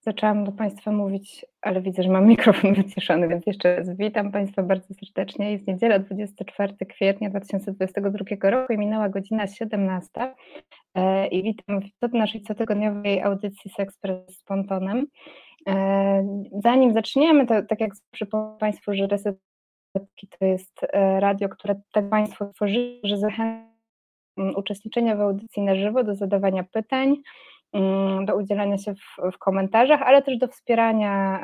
Zaczęłam do Państwa mówić, ale widzę, że mam mikrofon wyciszony, więc jeszcze raz witam Państwa bardzo serdecznie. Jest niedziela 24 kwietnia 2022 roku i minęła godzina 17 e, i witam w naszej cotygodniowej audycji Sexpress z Pontonem. E, zanim zaczniemy, to tak jak przypomnę Państwu, że Reset to jest e, radio, które tak Państwo tworzyli, że zachęcam uczestniczenia w audycji na żywo, do zadawania pytań, do udzielania się w, w komentarzach, ale też do wspierania,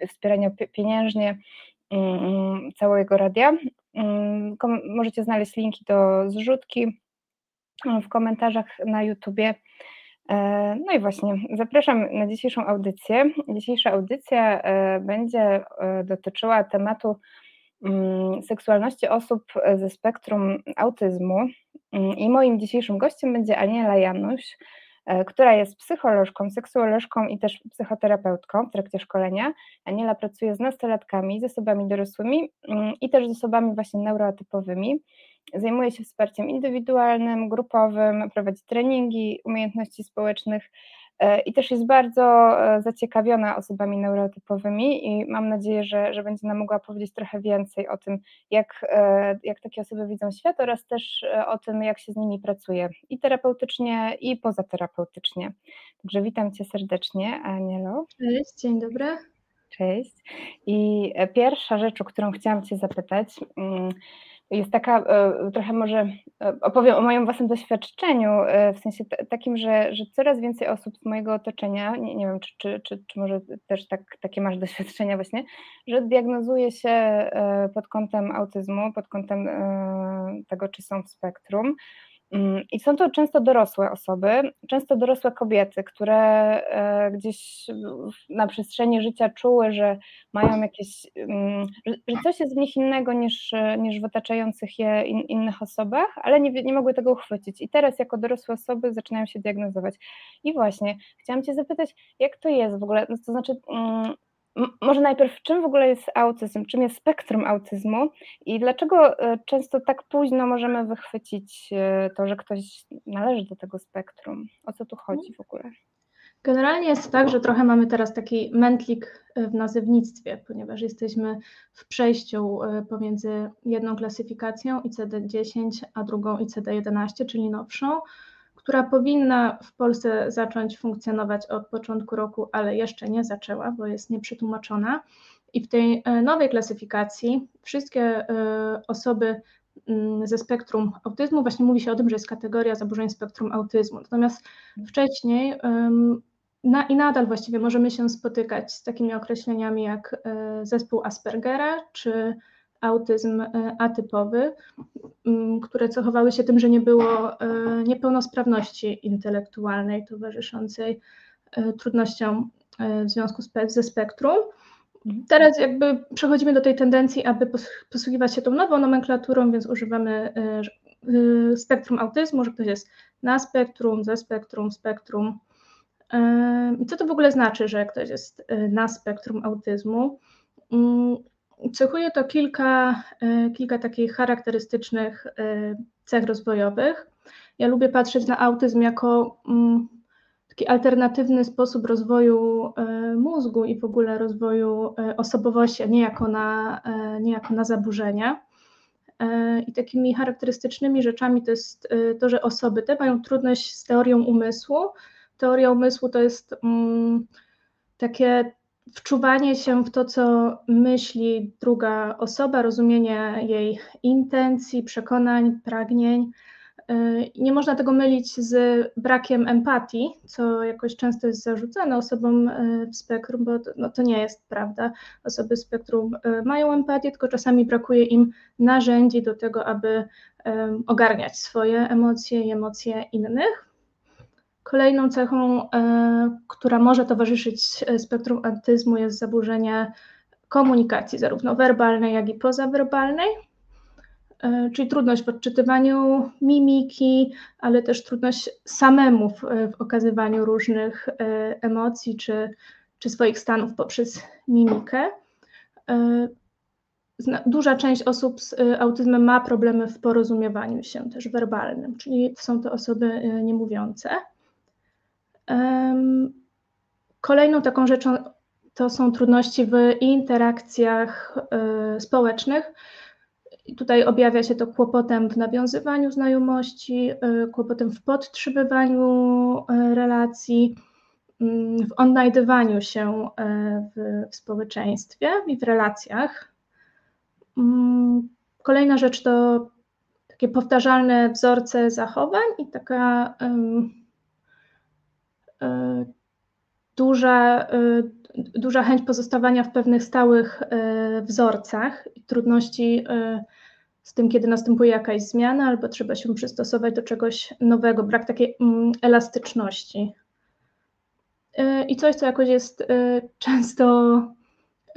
e, wspierania pieniężnie mm, całego radia. Mm, możecie znaleźć linki do zrzutki w komentarzach na YouTubie. E, no i właśnie, zapraszam na dzisiejszą audycję. Dzisiejsza audycja e, będzie dotyczyła tematu seksualności osób ze spektrum autyzmu. I moim dzisiejszym gościem będzie Aniela Janusz, e, która jest psycholożką, seksuolożką i też psychoterapeutką w trakcie szkolenia. Aniela pracuje z nastolatkami, z osobami dorosłymi i też z osobami właśnie neurotypowymi. Zajmuje się wsparciem indywidualnym, grupowym, prowadzi treningi umiejętności społecznych E, i też jest bardzo e, zaciekawiona osobami neurotypowymi i mam nadzieję, że, że będzie nam mogła powiedzieć trochę więcej o tym, jak, e, jak takie osoby widzą świat oraz też o tym, jak się z nimi pracuje i terapeutycznie, i pozaterapeutycznie. Także witam Cię serdecznie, Anielo. Cześć, dzień dobry. Cześć. I pierwsza rzecz, o którą chciałam Cię zapytać, mm, jest taka, e, trochę może e, opowiem o moim własnym doświadczeniu, e, w sensie takim, że, że coraz więcej osób z mojego otoczenia, nie, nie wiem, czy, czy, czy, czy może też tak, takie masz doświadczenia właśnie, że diagnozuje się pod kątem autyzmu, pod kątem tego, czy są w spektrum. Mm, I są to często dorosłe osoby, często dorosłe kobiety, które e, gdzieś na przestrzeni życia czuły, że mają jakieś, mm, że coś jest w nich innego niż, niż w otaczających je in, innych osobach, ale nie, nie mogły tego uchwycić. I teraz jako dorosłe osoby zaczynają się diagnozować. I właśnie chciałam Cię zapytać, jak to jest w ogóle, no to znaczy mm, może najpierw, czym w ogóle jest autyzm, czym jest spektrum autyzmu i dlaczego e, często tak późno możemy wychwycić e, to, że ktoś należy do tego spektrum? O co tu chodzi w ogóle? Generalnie jest tak, że trochę mamy teraz taki mętlik e, w nazewnictwie, ponieważ jesteśmy w przejściu pomiędzy jedną klasyfikacją ICD-10, a drugą ICD-11, czyli nowszą która powinna w Polsce zacząć funkcjonować od początku roku, ale jeszcze nie zaczęła, bo jest nieprzetłumaczona. I w tej e, nowej klasyfikacji wszystkie e, osoby mm, ze spektrum autyzmu, właśnie mówi się o tym, że jest kategoria zaburzeń spektrum autyzmu. Natomiast wcześniej na, i nadal właściwie możemy się spotykać z takimi określeniami jak e, zespół Aspergera czy autyzm e, atypowy, które cechowały się tym, że nie było e, niepełnosprawności intelektualnej towarzyszącej e, trudnościom w związku ze spektrum. Teraz jakby przechodzimy do tej tendencji, aby posługiwać się tą nową nomenklaturą, więc używamy spektrum autyzmu, że ktoś jest na spektrum, ze spektrum, spektrum. I co to w ogóle znaczy, że ktoś jest na spektrum autyzmu? Cechuje to kilka, e, kilka takich charakterystycznych e, cech rozwojowych. Ja lubię patrzeć na autyzm jako mm, taki alternatywny sposób rozwoju e, mózgu i w ogóle rozwoju osobowości, a nie jako na, nie jako na zaburzenia. I takimi charakterystycznymi rzeczami to jest to, że osoby te mają trudność z teorią umysłu. Teoria umysłu to jest mm, takie wczuwanie się w to, co myśli druga osoba, rozumienie jej intencji, przekonań, pragnień. Y, nie można tego mylić z brakiem empatii, co jakoś często jest zarzucane osobom y, w spektrum, bo to, no to nie jest prawda. Osoby w spektrum y, mają empatię, tylko czasami brakuje im narzędzi do tego, aby ogarniać swoje emocje i emocje innych. Kolejną cechą, e, która może towarzyszyć e, spektrum autyzmu, jest zaburzenie komunikacji, zarówno werbalnej, jak i pozawerbalnej, e, czyli trudność w odczytywaniu mimiki, ale też trudność samemu w, w okazywaniu różnych emocji czy, czy swoich stanów poprzez mimikę. Duża część osób z autyzmem ma problemy w porozumiewaniu się też werbalnym, czyli są to osoby niemówiące. Kolejną taką rzeczą to są trudności w interakcjach społecznych. Tutaj objawia się to kłopotem w nawiązywaniu znajomości, kłopotem w podtrzymywaniu relacji, mm, w odnajdywaniu się w, w społeczeństwie i w relacjach. Mm, kolejna rzecz to takie powtarzalne wzorce zachowań i taka um, duża, duża chęć pozostawania w pewnych stałych wzorcach i trudności z tym, kiedy następuje jakaś zmiana albo trzeba się przystosować do czegoś nowego, brak takiej mm, elastyczności. I coś, co jakoś jest często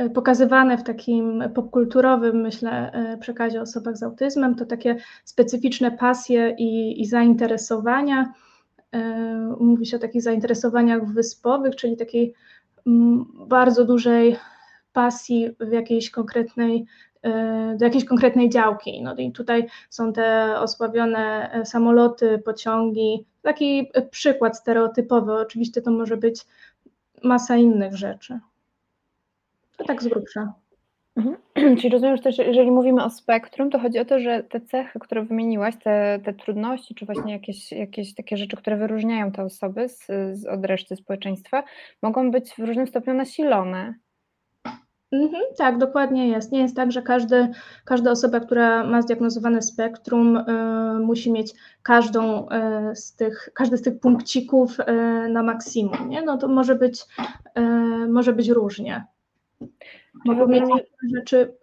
E, pokazywane w takim popkulturowym, myślę, e, przekazie o osobach z autyzmem, to takie specyficzne pasje i, i zainteresowania. E, mówi się o takich zainteresowaniach wyspowych, czyli takiej mm, bardzo dużej pasji w jakiejś konkretnej, do jakiejś konkretnej działki. No i tutaj są te osławione samoloty, pociągi. Taki przykład stereotypowy. Oczywiście to może być masa innych rzeczy. To tak z grubsza. Mhm. Czyli rozumiem, że też jeżeli mówimy o spektrum, to chodzi o to, że te cechy, które wymieniłaś, te, te trudności, czy właśnie jakieś, jakieś takie rzeczy, które wyróżniają te osoby z, z, od reszty społeczeństwa, mogą być w różnym stopniu nasilone. Mhm, tak, dokładnie jest. Nie jest tak, że każdy, każda osoba, która ma zdiagnozowane spektrum, y, musi mieć każdą y, z tych, każdy z tych punkcików y, na maksimum. Nie? No to może być, może być różnie. Mogą mieć rzeczy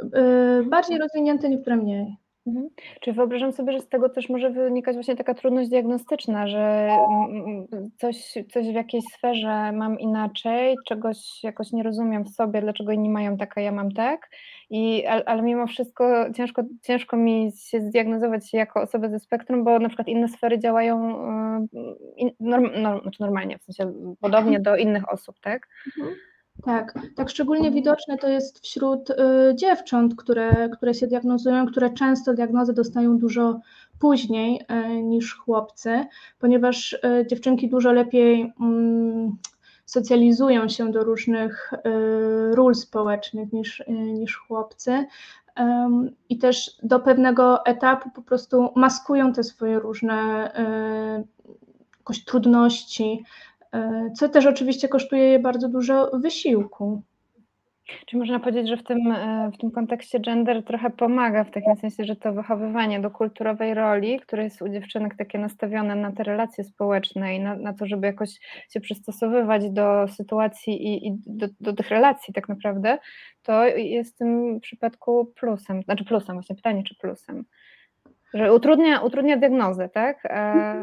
y, bardziej rozwinięte, niektóre mniej. Mhm. Czy wyobrażam sobie, że z tego też może wynikać właśnie taka trudność diagnostyczna, że coś, coś w jakiejś sferze mam inaczej, czegoś jakoś nie rozumiem w sobie, dlaczego inni mają tak, a ja mam tak, I, ale mimo wszystko ciężko, ciężko mi się zdiagnozować jako osobę ze spektrum, bo na przykład inne sfery działają y, in, norm, norm, znaczy normalnie, w sensie podobnie do innych osób, tak? Mhm. Tak, tak szczególnie widoczne to jest wśród y, dziewcząt, które, które się diagnozują, które często diagnozy dostają dużo później y, niż chłopcy, ponieważ y, dziewczynki dużo lepiej mm, socjalizują się do różnych ról społecznych niż, niż chłopcy. I też do pewnego etapu po prostu maskują te swoje różne jakoś trudności, co też oczywiście kosztuje je bardzo dużo wysiłku. Czy można powiedzieć, że w tym, e, w tym kontekście gender trochę pomaga, w takim sensie, że to wychowywanie do kulturowej roli, które jest u dziewczynek takie nastawione na te relacje społeczne i na, na to, żeby jakoś się przystosowywać do sytuacji i, i do, do, tych relacji tak naprawdę, to jest w tym przypadku plusem, znaczy plusem, właśnie pytanie, czy plusem. Że utrudnia, utrudnia diagnozę, tak? A,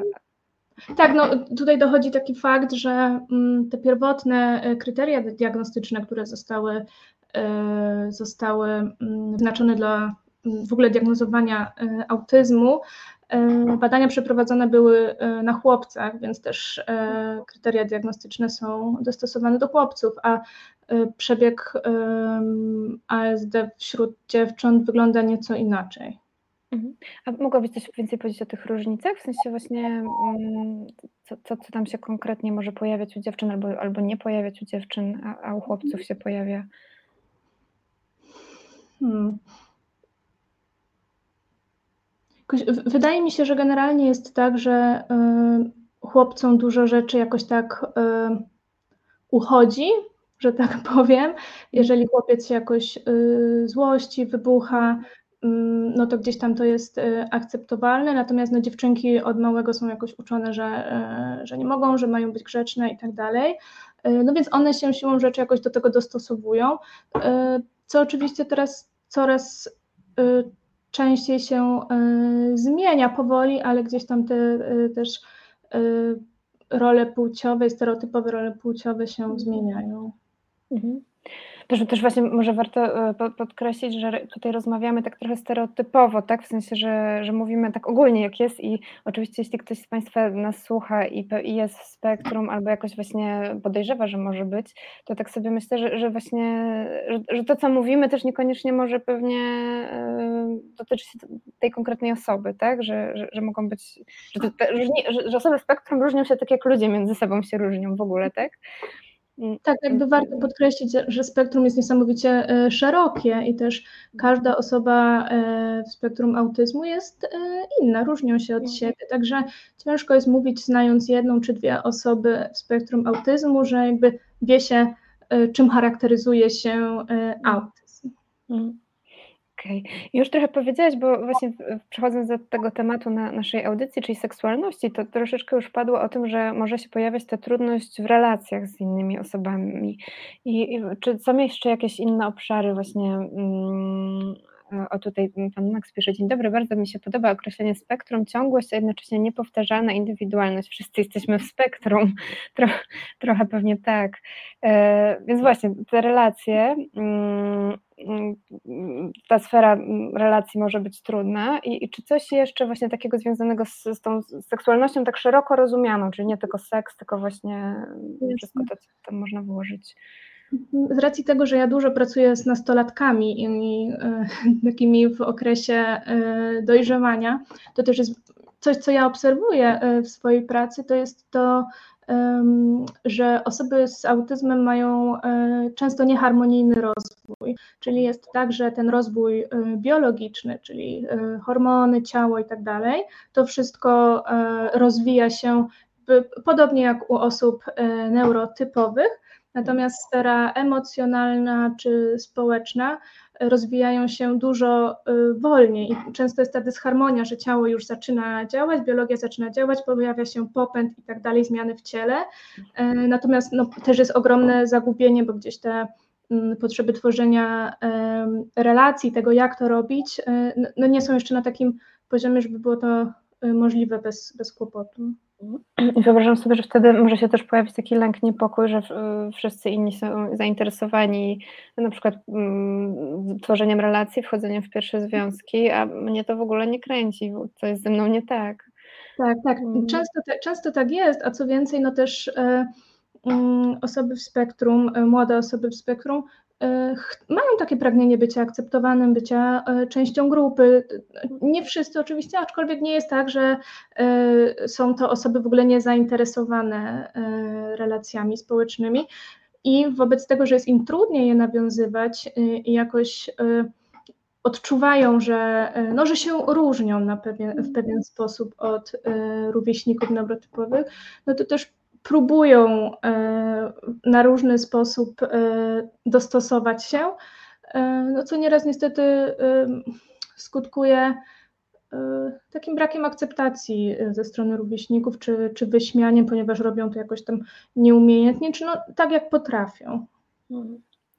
tak, no tutaj dochodzi taki fakt, że mm, te pierwotne e, kryteria diagnostyczne, które zostały, e, zostały mm, wyznaczone dla mm, w ogóle diagnozowania e, autyzmu, badania przeprowadzone były na chłopcach, więc też kryteria diagnostyczne są dostosowane do chłopców, a przebieg ASD wśród dziewcząt wygląda nieco inaczej. Mhm. A mogłabyś coś więcej powiedzieć o tych różnicach? W sensie właśnie, mm, co, co, co tam się konkretnie może pojawiać u dziewczyn albo, albo nie pojawiać u dziewczyn, a, a u chłopców się pojawia? Hmm. Wydaje mi się, że generalnie jest tak, że y, chłopcom dużo rzeczy jakoś tak y, uchodzi, że tak powiem. Jeżeli chłopiec się jakoś y, złości, wybucha, no to gdzieś tam to jest y, akceptowalne, natomiast no, dziewczynki od małego są jakoś uczone, że, y, że nie mogą, że mają być grzeczne i tak dalej. Y, no więc one się siłą rzeczy jakoś do tego dostosowują, co oczywiście teraz coraz częściej się zmienia powoli, ale gdzieś tam te też role płciowe, stereotypowe role płciowe się mhm. zmieniają. Mhm. Też, też właśnie może warto e, podkreślić, że tutaj rozmawiamy tak trochę stereotypowo, tak? W sensie, że, że mówimy tak ogólnie jak jest i oczywiście jeśli ktoś z Państwa nas słucha i, i jest w spektrum albo jakoś właśnie podejrzewa, że może być, to tak sobie myślę, że, że właśnie, że, że to co mówimy też niekoniecznie może pewnie y, dotyczyć tej konkretnej osoby, tak? Że, że, że mogą być, że, to, że, że osoby spektrum różnią się tak jak ludzie między sobą się różnią w ogóle, tak? Mm, tak, jakby warto podkreślić, że spektrum jest niesamowicie e, szerokie i też każda osoba e, w spektrum autyzmu jest e, inna, różnią się od mhm. siebie. Także ciężko jest mówić, znając jedną czy dwie osoby w spektrum autyzmu, że jakby wie się, czym charakteryzuje się mhm. autyzm. Okej. Okay. Już trochę powiedziałaś, bo właśnie przechodząc do tego tematu na naszej audycji, czyli seksualności, to troszeczkę już padło o tym, że może się pojawiać ta trudność w relacjach z innymi osobami. I, i czy są jeszcze jakieś inne obszary właśnie mm, o tutaj pan Max pisze, dzień dobry, bardzo mi się podoba określenie spektrum, ciągłość, a jednocześnie niepowtarzalna indywidualność. Wszyscy jesteśmy w spektrum, Tro, trochę pewnie tak. E, więc właśnie te relacje, mm, ta sfera relacji może być trudna I, i, czy coś jeszcze właśnie takiego związanego z, z tą seksualnością tak szeroko rozumianą, czyli nie tylko seks, tylko właśnie wszystko to, co tam można włożyć. Z racji tego, że ja dużo pracuję z nastolatkami i e, takimi w okresie e, dojrzewania, to też jest coś, co ja obserwuję e, w swojej pracy, to jest to, że osoby z autyzmem mają często nieharmonijny rozwój, czyli jest tak, że ten rozwój biologiczny, czyli hormony, ciało i tak dalej, to wszystko rozwija się podobnie jak u osób neurotypowych, Natomiast sfera emocjonalna czy społeczna rozwijają się dużo y, wolniej i często jest ta dysharmonia, że ciało już zaczyna działać, biologia zaczyna działać, pojawia się popęd i tak dalej, zmiany w ciele. E, natomiast no, też jest ogromne zagubienie, bo gdzieś te mm, potrzeby tworzenia relacji, tego jak to robić, e, no nie są jeszcze na takim poziomie, żeby było to możliwe bez, bez kłopotu. I wyobrażam sobie, że wtedy może się też pojawić taki lęk, niepokój, że wszyscy inni są zainteresowani na przykład mm, tworzeniem relacji, wchodzeniem w pierwsze związki, a mnie to w ogóle nie kręci, co jest ze mną nie tak. Tak, tak. Mm. Często, często tak jest, a co więcej, no też mm, osoby w spektrum, e, młode osoby w spektrum mają takie pragnienie bycia akceptowanym, bycia e, częścią grupy. Nie wszyscy oczywiście, aczkolwiek nie jest tak, że e, są to osoby w ogóle niezainteresowane relacjami społecznymi i wobec tego, że jest im trudniej je nawiązywać i jakoś odczuwają, że, no, że się różnią na pewien, w pewien sposób od rówieśników neurotypowych, no to też próbują e, na różny sposób e, dostosować się, e, no co nieraz niestety skutkuje takim brakiem akceptacji ze strony rówieśników, czy, czy wyśmianiem, ponieważ robią to jakoś tam nieumiejętnie, czy no tak jak potrafią.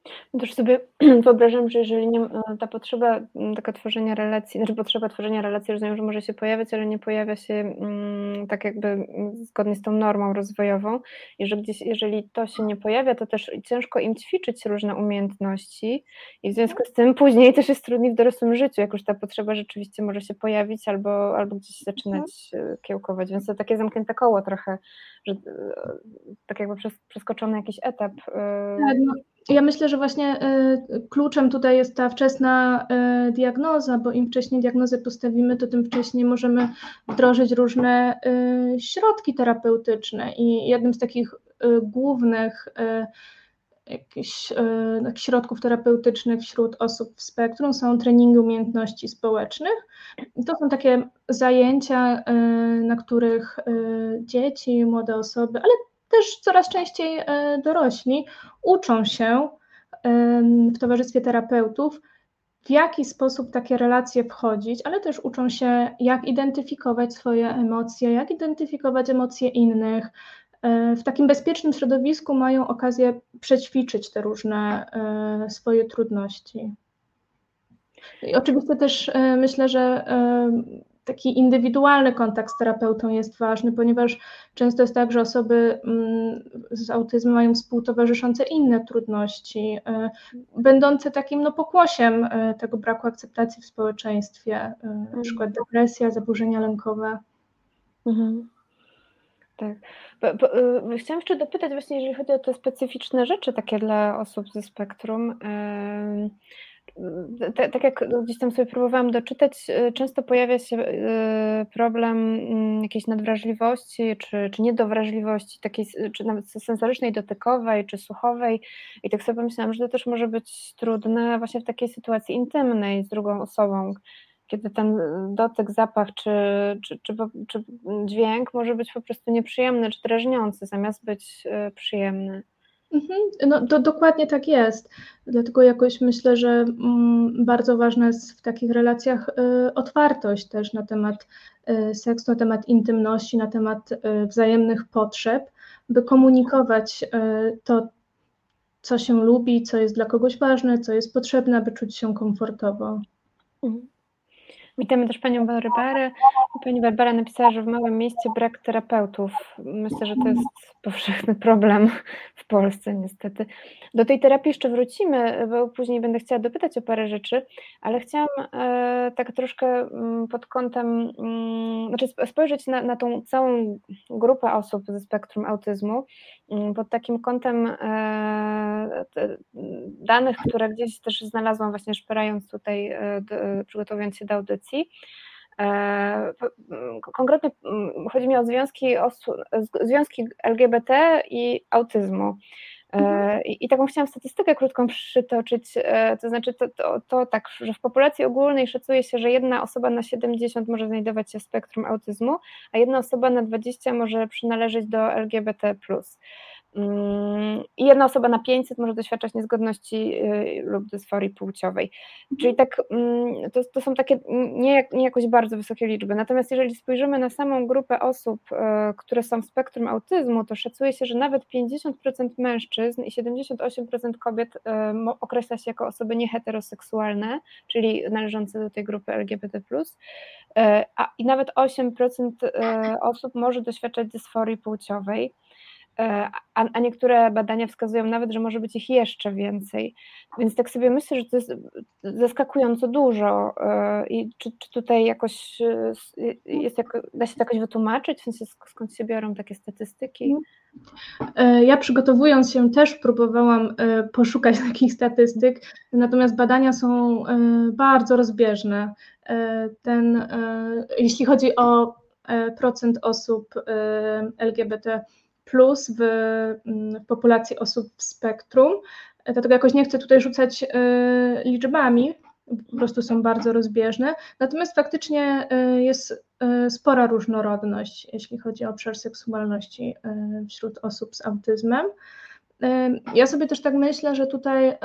Mhm. Też sobie wyobrażam, że jeżeli nie, ta potrzeba taka tworzenia relacji, znaczy potrzeba tworzenia relacji, rozumiem, że może się pojawiać, ale nie pojawia się mm, tak jakby zgodnie z tą normą rozwojową i że gdzieś, jeżeli to się nie pojawia, to też ciężko im ćwiczyć różne umiejętności i w związku z tym później też jest trudniej w dorosłym życiu, jak już ta potrzeba rzeczywiście może się pojawić albo, albo gdzieś zaczynać mhm. kiełkować, więc to takie zamknięte koło trochę, że e, tak jakby przeskoczony jakiś etap. E, no ja myślę, że właśnie y, kluczem tutaj jest ta wczesna y, diagnoza, bo im wcześniej diagnozę postawimy, to tym wcześniej możemy wdrożyć różne y, środki terapeutyczne. I jednym z takich głównych jakichś środków terapeutycznych wśród osób w spektrum są treningi umiejętności społecznych. To są takie zajęcia, na których dzieci, młode osoby, ale też coraz częściej e, dorośli uczą się w towarzystwie terapeutów, w jaki sposób takie relacje wchodzić, ale też uczą się, jak identyfikować swoje emocje, jak identyfikować emocje innych. E, w takim bezpiecznym środowisku mają okazję przećwiczyć te różne e, swoje trudności. I oczywiście też myślę, że taki indywidualny kontakt z terapeutą jest ważny, ponieważ często jest tak, że osoby mm, z autyzmem mają współtowarzyszące inne trudności, e, będące takim no, pokłosiem e, tego braku akceptacji w społeczeństwie, e, na mhm. przykład depresja, zaburzenia lękowe. Mhm. Tak. Bo, bo, chciałam jeszcze dopytać właśnie, jeżeli chodzi o te specyficzne rzeczy takie dla osób ze spektrum, tak jak gdzieś tam sobie próbowałam doczytać, często pojawia się problem mm, jakiejś nadwrażliwości, czy, czy niedowrażliwości, takiej, czy nawet sensorycznej, dotykowej, czy słuchowej. I tak sobie pomyślałam, że to też może być trudne właśnie w takiej sytuacji intymnej z drugą osobą, kiedy ten dotyk, zapach czy, czy, czy, czy dźwięk może być po prostu nieprzyjemny czy drażniący, zamiast być przyjemny. Mhm. No dokładnie tak jest. Dlatego jakoś myślę, że mm, bardzo ważna jest w takich relacjach y, otwartość też na temat y, seksu, na temat intymności, na temat y, wzajemnych potrzeb, by komunikować to, co się lubi, co jest dla kogoś ważne, co jest potrzebne, aby czuć się komfortowo. Mhm. Witamy też Panią Barbarę. Pani Barbara napisała, że w małym mieście brak terapeutów. Myślę, że to jest powszechny problem w Polsce niestety. Do tej terapii jeszcze wrócimy, bo później będę chciała dopytać o parę rzeczy, ale chciałam e, tak troszkę mm, pod kątem, mm, znaczy spojrzeć na, na tą całą grupę osób ze spektrum autyzmu mm, pod takim kątem e, danych, które gdzieś też znalazłam właśnie szperając tutaj, e, przygotowując się do audycji. E, konkretnie chodzi mi o związki, związki LGBT i autyzmu. E, mhm. I, I, taką chciałam statystykę krótką przytoczyć, e, to znaczy to, to, to, tak, że w populacji ogólnej szacuje się, że jedna osoba na 70 może znajdować się w spektrum autyzmu, a jedna osoba na 20 może przynależeć do LGBT. I jedna osoba na 500 może doświadczać niezgodności y, lub dysforii płciowej. Czyli mhm. tak, mm, to, to są takie nie, nie jakoś bardzo wysokie liczby. Natomiast jeżeli spojrzymy na samą grupę osób, y, które są w spektrum autyzmu, to szacuje się, że nawet 50% mężczyzn i 78% kobiet y, określa się jako osoby nieheteroseksualne, czyli należące do tej grupy LGBT. A, I nawet 8% osób może doświadczać dysforii płciowej. E, a, a, niektóre badania wskazują nawet, że może być ich jeszcze więcej. Więc tak sobie myślę, że to jest zaskakująco dużo. E, I czy, czy tutaj jakoś e, jest, jako, da się to jakoś wytłumaczyć, w sensie skąd się biorą takie statystyki? Ja przygotowując się też próbowałam poszukać takich statystyk, natomiast badania są bardzo rozbieżne. Ten, jeśli chodzi o procent osób LGBT plus w, w populacji osób w spektrum. Dlatego jakoś nie chcę tutaj rzucać y, liczbami, po prostu są bardzo rozbieżne. Natomiast faktycznie y, jest y, spora różnorodność, jeśli chodzi o obszar seksualności wśród osób z autyzmem. Ja sobie też tak myślę, że tutaj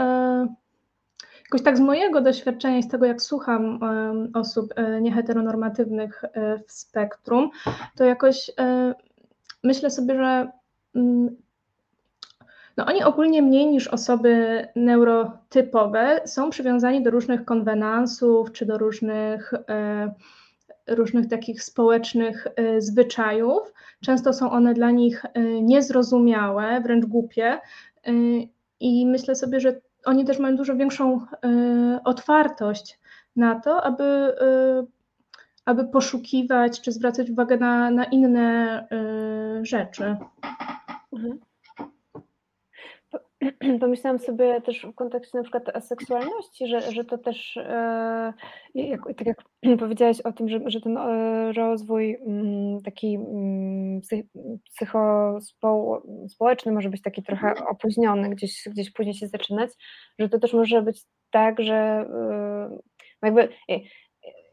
jakoś tak z mojego doświadczenia i z tego, jak słucham osób nieheteronormatywnych w spektrum, to jakoś myślę sobie, że mm, no oni ogólnie mniej niż osoby neurotypowe są przywiązani do różnych konwenansów czy do różnych, e, różnych takich społecznych e, zwyczajów. Często są one dla nich e, niezrozumiałe, wręcz głupie. I myślę sobie, że oni też mają dużo większą otwartość na to, aby aby poszukiwać czy zwracać uwagę na, na inne y, rzeczy. Mhm. Pomyślałam sobie też w kontekście na przykład aseksualności, że, że to też, e, jak, tak jak powiedziałaś o tym, że, że ten e, rozwój mm, taki mm, psychospołeczny może być taki trochę opóźniony, gdzieś, gdzieś później się zaczynać, że to też może być tak, że e, jakby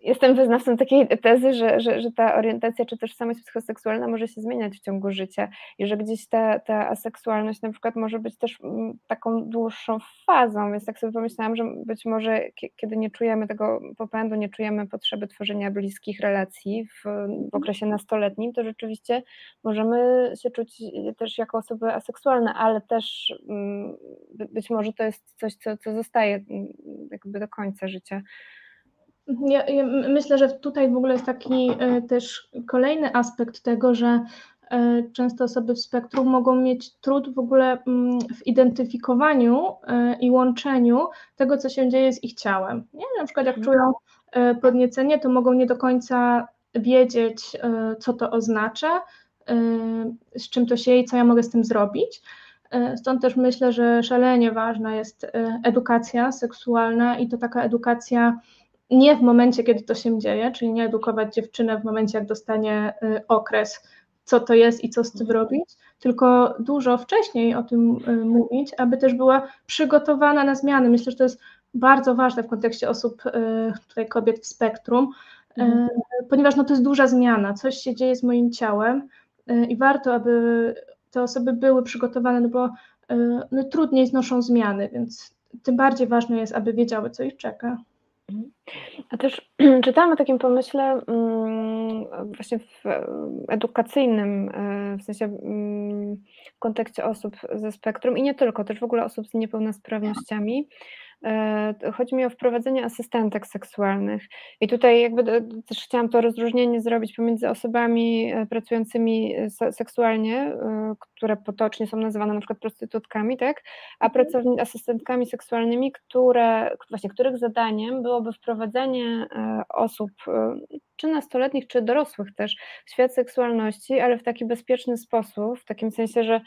jestem wyznawcą takiej tezy, że, że, że ta orientacja czy też samość psychoseksualna może się zmieniać w ciągu życia i że gdzieś ta, ta aseksualność na przykład może być też mm, taką dłuższą fazą, więc tak sobie pomyślałam, że być może kiedy nie czujemy tego popędu, nie czujemy potrzeby tworzenia bliskich relacji w, w okresie nastoletnim, to rzeczywiście możemy się czuć też jako osoby aseksualne, ale też mm, być może to jest coś, co, co zostaje mm, jakby do końca życia. Ja, ja myślę, że tutaj w ogóle jest taki e, też kolejny aspekt tego, że e, często osoby w spektrum mogą mieć trud w ogóle mm, w identyfikowaniu e, i łączeniu tego, co się dzieje z ich ciałem. Nie? Na przykład jak mhm. czują podniecenie, to mogą nie do końca wiedzieć, co to oznacza, z czym to się i co ja mogę z tym zrobić. Stąd też myślę, że szalenie ważna jest edukacja seksualna i to taka edukacja nie w momencie, kiedy to się dzieje, czyli nie edukować dziewczynę w momencie, jak dostanie okres, co to jest i co z tym mhm. robić, tylko dużo wcześniej o tym mówić, aby też była przygotowana na zmiany. Myślę, że to jest bardzo ważne w kontekście osób, tutaj kobiet w spektrum, mhm. ponieważ no, to jest duża zmiana, coś się dzieje z moim ciałem i warto, aby te osoby były przygotowane, no bo no, trudniej znoszą zmiany, więc tym bardziej ważne jest, aby wiedziały, co ich czeka. A też czytałam o takim pomyśle mm, właśnie w edukacyjnym, e, w sensie mm, w kontekście osób ze spektrum i nie tylko, też w ogóle osób z niepełnosprawnościami, chodzi mi o wprowadzenie asystentek seksualnych. I tutaj jakby też chciałam to rozróżnienie zrobić pomiędzy osobami e, pracującymi seksualnie, e, które potocznie są nazywane na przykład prostytutkami, tak? A mhm. pracowni asystentkami seksualnymi, które, właśnie których zadaniem byłoby wprowadzenie osób czy nastoletnich, czy dorosłych też w świat seksualności, ale w taki bezpieczny sposób, w takim sensie, że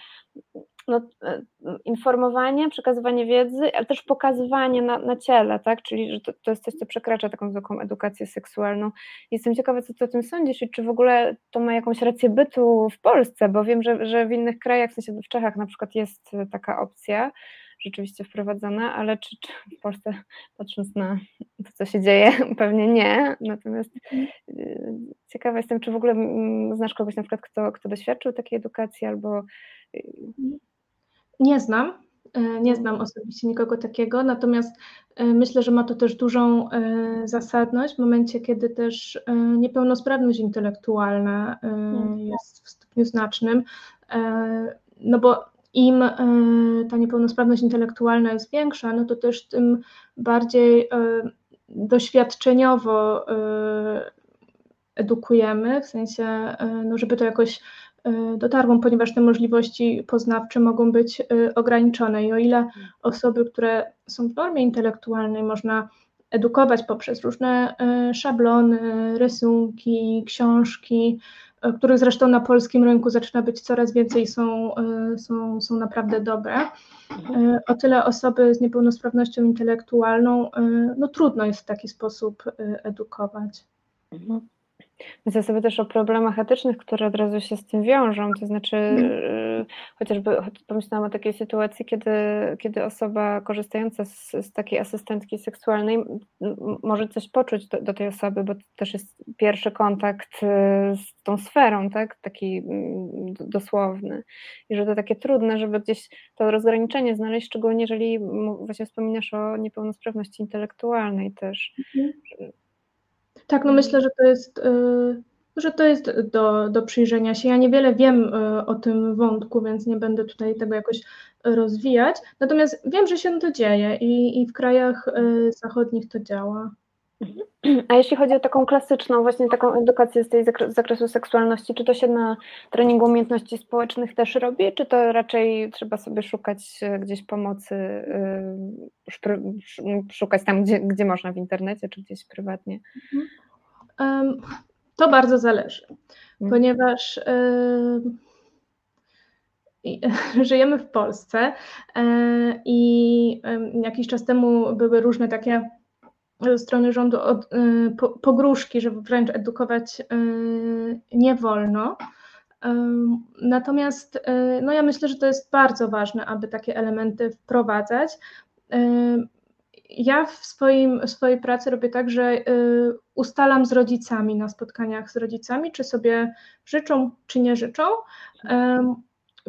no, e, informowanie, przekazywanie wiedzy, ale też pokazywanie na, na ciele, tak? Czyli że to, to, jest coś, co przekracza taką zwykłą edukację seksualną. Jestem ciekawa, co ty o tym sądzisz i czy w ogóle to ma jakąś rację bytu w Polsce, bo wiem, że, że w innych krajach, w sensie w Czechach na przykład jest taka opcja, rzeczywiście wprowadzona, ale czy, czy, w Polsce, patrząc na to, co się dzieje, pewnie nie. Natomiast mhm. y, ciekawa jestem, czy w ogóle mm, znasz kogoś na przykład, kto, kto doświadczył takiej edukacji albo. Nie znam. E, nie znam osobiście nikogo takiego, natomiast e, myślę, że ma to też dużą e, zasadność w momencie, kiedy też niepełnosprawność intelektualna mhm. jest w stopniu znacznym. No bo im ta niepełnosprawność intelektualna jest większa, no to też tym bardziej doświadczeniowo edukujemy, w sensie, no żeby to jakoś dotarło, ponieważ te możliwości poznawcze mogą być ograniczone i o ile osoby, które są w normie intelektualnej można edukować poprzez różne szablony, rysunki, książki, których zresztą na polskim rynku zaczyna być coraz więcej, są, są, są naprawdę dobre. E, o tyle osoby z niepełnosprawnością intelektualną, no trudno jest w taki sposób edukować. Mhm. Myślę sobie też o problemach etycznych, które od razu się z tym wiążą, to znaczy mm. chociażby pomyślałam o takiej sytuacji, kiedy, kiedy osoba korzystająca z, z takiej asystentki seksualnej może coś poczuć do, do, tej osoby, bo to też jest pierwszy kontakt y, z tą sferą, tak, taki mm, dosłowny i że to takie trudne, żeby gdzieś to rozgraniczenie znaleźć, szczególnie jeżeli właśnie wspominasz o niepełnosprawności intelektualnej też. Mm. Tak, no myślę, że to jest, y, że to jest do, do przyjrzenia się. Ja niewiele wiem y, o tym wątku, więc nie będę tutaj tego jakoś rozwijać. Natomiast wiem, że się to dzieje i, i w krajach y, zachodnich to działa. A jeśli chodzi o taką klasyczną, właśnie taką edukację z tej zakresu seksualności, czy to się na treningu umiejętności społecznych też robi, czy to raczej trzeba sobie szukać gdzieś pomocy, szukać tam, gdzie, gdzie można w internecie, czy gdzieś prywatnie? To bardzo zależy, mhm. ponieważ żyjemy w Polsce e, i jakiś czas temu były różne takie ze strony rządu od, pogróżki, żeby wręcz edukować nie wolno. Natomiast no ja myślę, że to jest bardzo ważne, aby takie elementy wprowadzać. Ja w, swoim, w swojej pracy robię tak, że ustalam z rodzicami na spotkaniach z rodzicami, czy sobie życzą, czy nie życzą.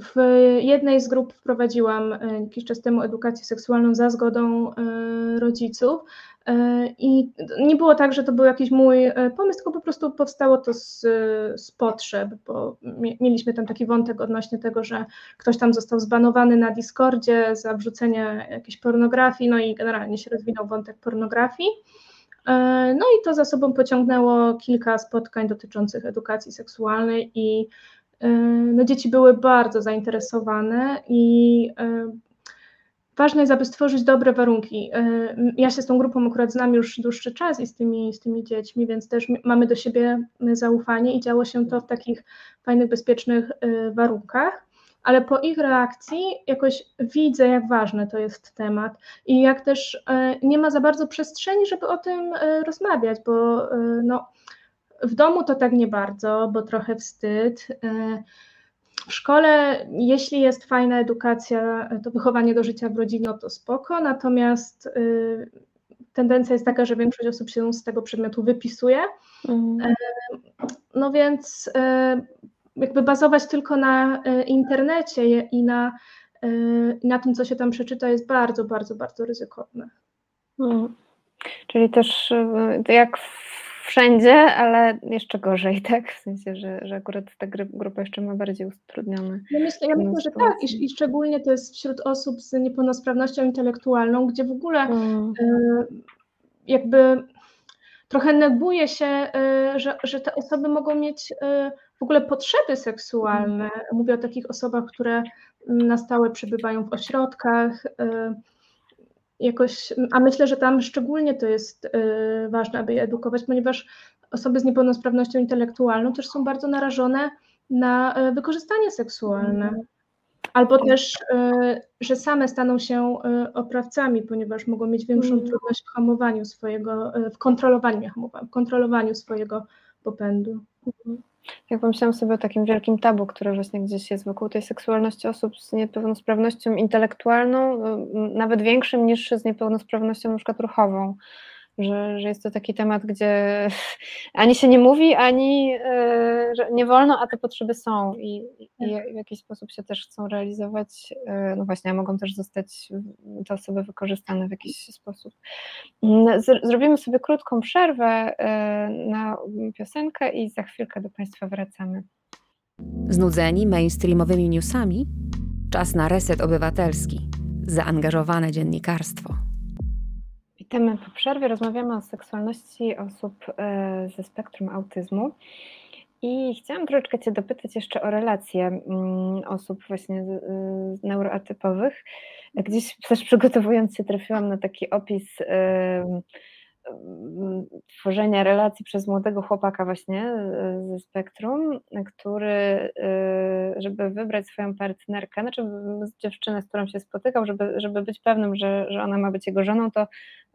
W jednej z grup wprowadziłam jakiś czas temu edukację seksualną za zgodą rodziców. E, I nie było tak, że to był jakiś mój e, pomysł, tylko po prostu powstało to z, z potrzeb, bo mieliśmy tam taki wątek odnośnie tego, że ktoś tam został zbanowany na Discordzie za wrzucenie jakiejś pornografii, no i generalnie się rozwinął wątek pornografii. E, no i to za sobą pociągnęło kilka spotkań dotyczących edukacji seksualnej i no, dzieci były bardzo zainteresowane i ważne jest, aby stworzyć dobre warunki. E, ja się z tą grupą akurat znam już dłuższy czas i z tymi, z tymi dziećmi, więc też mamy do siebie zaufanie i działo się to w takich fajnych, bezpiecznych e, warunkach. ale po ich reakcji jakoś widzę, jak ważny to jest temat i jak też nie ma za bardzo przestrzeni, żeby o tym rozmawiać, bo no, w domu to tak nie bardzo, bo trochę wstyd. W szkole, jeśli jest fajna edukacja, to wychowanie do życia w rodzinie, no to spoko, natomiast y, tendencja jest taka, że większość osób się z tego przedmiotu wypisuje. Mhm. No więc y, jakby bazować tylko na y, internecie i na, na tym, co się tam przeczyta, jest bardzo, bardzo, bardzo ryzykowne. Mhm. Czyli też jak wszędzie, ale jeszcze gorzej, tak? W sensie, że, że akurat ta grupa jeszcze ma bardziej utrudnione. Ja myślę, ja myślę że tak I, i szczególnie to jest wśród osób z niepełnosprawnością intelektualną, gdzie w ogóle mm. y, jakby trochę neguje się, y, że, że te osoby mogą mieć y, w ogóle potrzeby seksualne. Mm. Mówię o takich osobach, które na stałe przebywają w ośrodkach, jakoś, a myślę, że tam szczególnie to jest y, ważne, aby je edukować, ponieważ osoby z niepełnosprawnością intelektualną też są bardzo narażone na y, wykorzystanie seksualne. Mhm. Albo też, y, że same staną się oprawcami, ponieważ mogą mieć większą mhm. trudność w hamowaniu swojego, w kontrolowaniu, w kontrolowaniu swojego popędu. Jak pomyślałam sobie o takim wielkim tabu, które właśnie gdzieś jest wokół tej seksualności osób z niepełnosprawnością intelektualną, nawet większym niż z niepełnosprawnością na przykład ruchową że, że jest to taki temat, gdzie ani się nie mówi, ani e, że nie wolno, a te potrzeby są i, i tak. w jakiś sposób się też chcą realizować, e, no właśnie, a mogą też zostać te osoby wykorzystane w jakiś sposób. Mm, zrobimy sobie krótką przerwę e, na piosenkę i za chwilkę do Państwa wracamy. Znudzeni mainstreamowymi newsami? Czas na reset obywatelski. Zaangażowane dziennikarstwo. Witamy po przerwie. Rozmawiamy o seksualności osób e, ze spektrum autyzmu. I chciałam troszeczkę Cię dopytać jeszcze o relacje mm, osób właśnie neuroatypowych. Gdzieś też przygotowując się trafiłam na taki opis tworzenia relacji przez młodego chłopaka właśnie e, ze spektrum, który, e, żeby wybrać swoją partnerkę, znaczy dziewczynę, z którą się spotykał, żeby, żeby być pewnym, że, że ona ma być jego żoną, to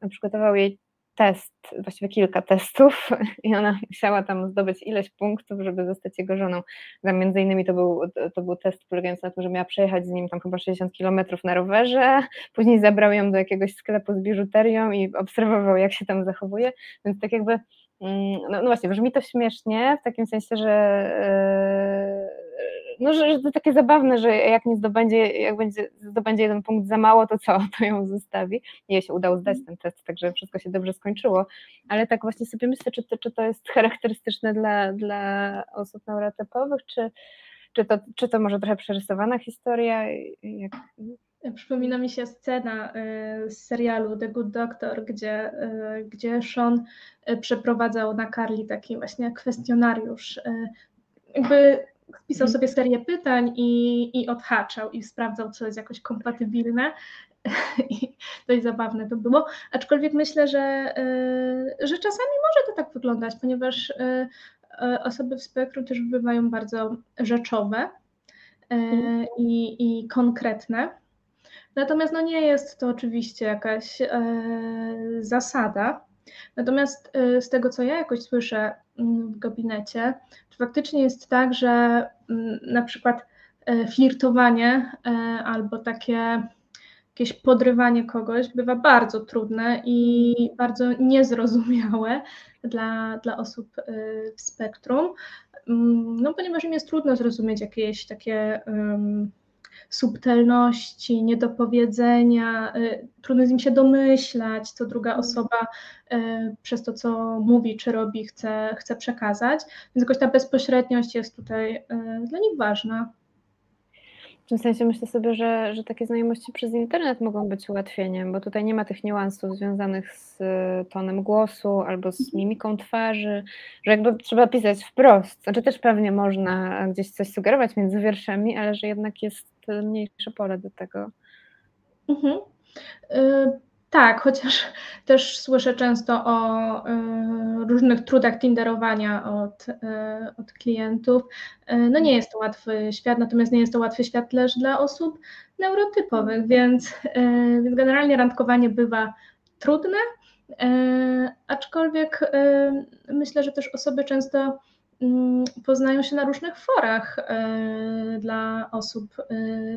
przygotował jej test, właściwie kilka testów i ona musiała tam zdobyć ileś punktów, żeby zostać jego żoną. Tam między innymi to był, to był test polegający na tym, że miała przejechać z nim tam chyba 60 kilometrów na rowerze, później zabrał ją do jakiegoś sklepu z biżuterią i obserwował jak się tam zachowuje, więc tak jakby mm, no, no właśnie, brzmi to śmiesznie, w takim sensie, że yy, no, że, że to takie zabawne, że jak nie zdobędzie, jak będzie, zdobędzie jeden punkt za mało, to co, to ją zostawi. Jej się udało zdać ten test, także wszystko się dobrze skończyło, ale tak właśnie sobie myślę, czy to, czy to jest charakterystyczne dla, dla osób neurotypowych, czy, czy, to, czy to może trochę przerysowana historia? Jak... Przypomina mi się scena y, z serialu The Good Doctor, gdzie, y, gdzie Sean y, przeprowadzał na Carly taki właśnie kwestionariusz. Jakby Pisał mhm. sobie serię pytań i, i odhaczał i sprawdzał, co jest jakoś kompatybilne. I dość zabawne to było. Aczkolwiek myślę, że, e, że czasami może to tak wyglądać, ponieważ e, e, osoby w spektrum też bywają bardzo rzeczowe mhm. i, i konkretne. Natomiast no nie jest to oczywiście jakaś zasada. Natomiast z tego, co ja jakoś słyszę mm, w gabinecie, faktycznie jest tak, że mm, na przykład e, flirtowanie e, albo takie jakieś podrywanie kogoś bywa bardzo trudne i bardzo niezrozumiałe dla, dla osób w spektrum, mm, no ponieważ im jest trudno zrozumieć jakieś takie um, subtelności, niedopowiedzenia, y, trudno z nim się domyślać, co druga mhm. osoba y, przez to, co mówi czy robi, chce, chce przekazać. Więc jakoś ta bezpośredniość jest tutaj y, dla nich ważna. W tym sensie myślę sobie, że, że takie znajomości przez internet mogą być ułatwieniem, bo tutaj nie ma tych niuansów związanych z tonem głosu albo z mhm. mimiką twarzy, że jakby trzeba pisać wprost. Znaczy też pewnie można gdzieś coś sugerować między wierszami, ale że jednak jest mniejsze pole do tego. Mhm. Tak, chociaż też słyszę często o y, różnych trudach tinderowania od, y, od klientów. Y, no nie jest to łatwy świat, natomiast nie jest to łatwy świat też dla osób neurotypowych, więc, więc generalnie randkowanie bywa trudne, aczkolwiek myślę, że też osoby często poznają się na różnych forach e, dla osób e,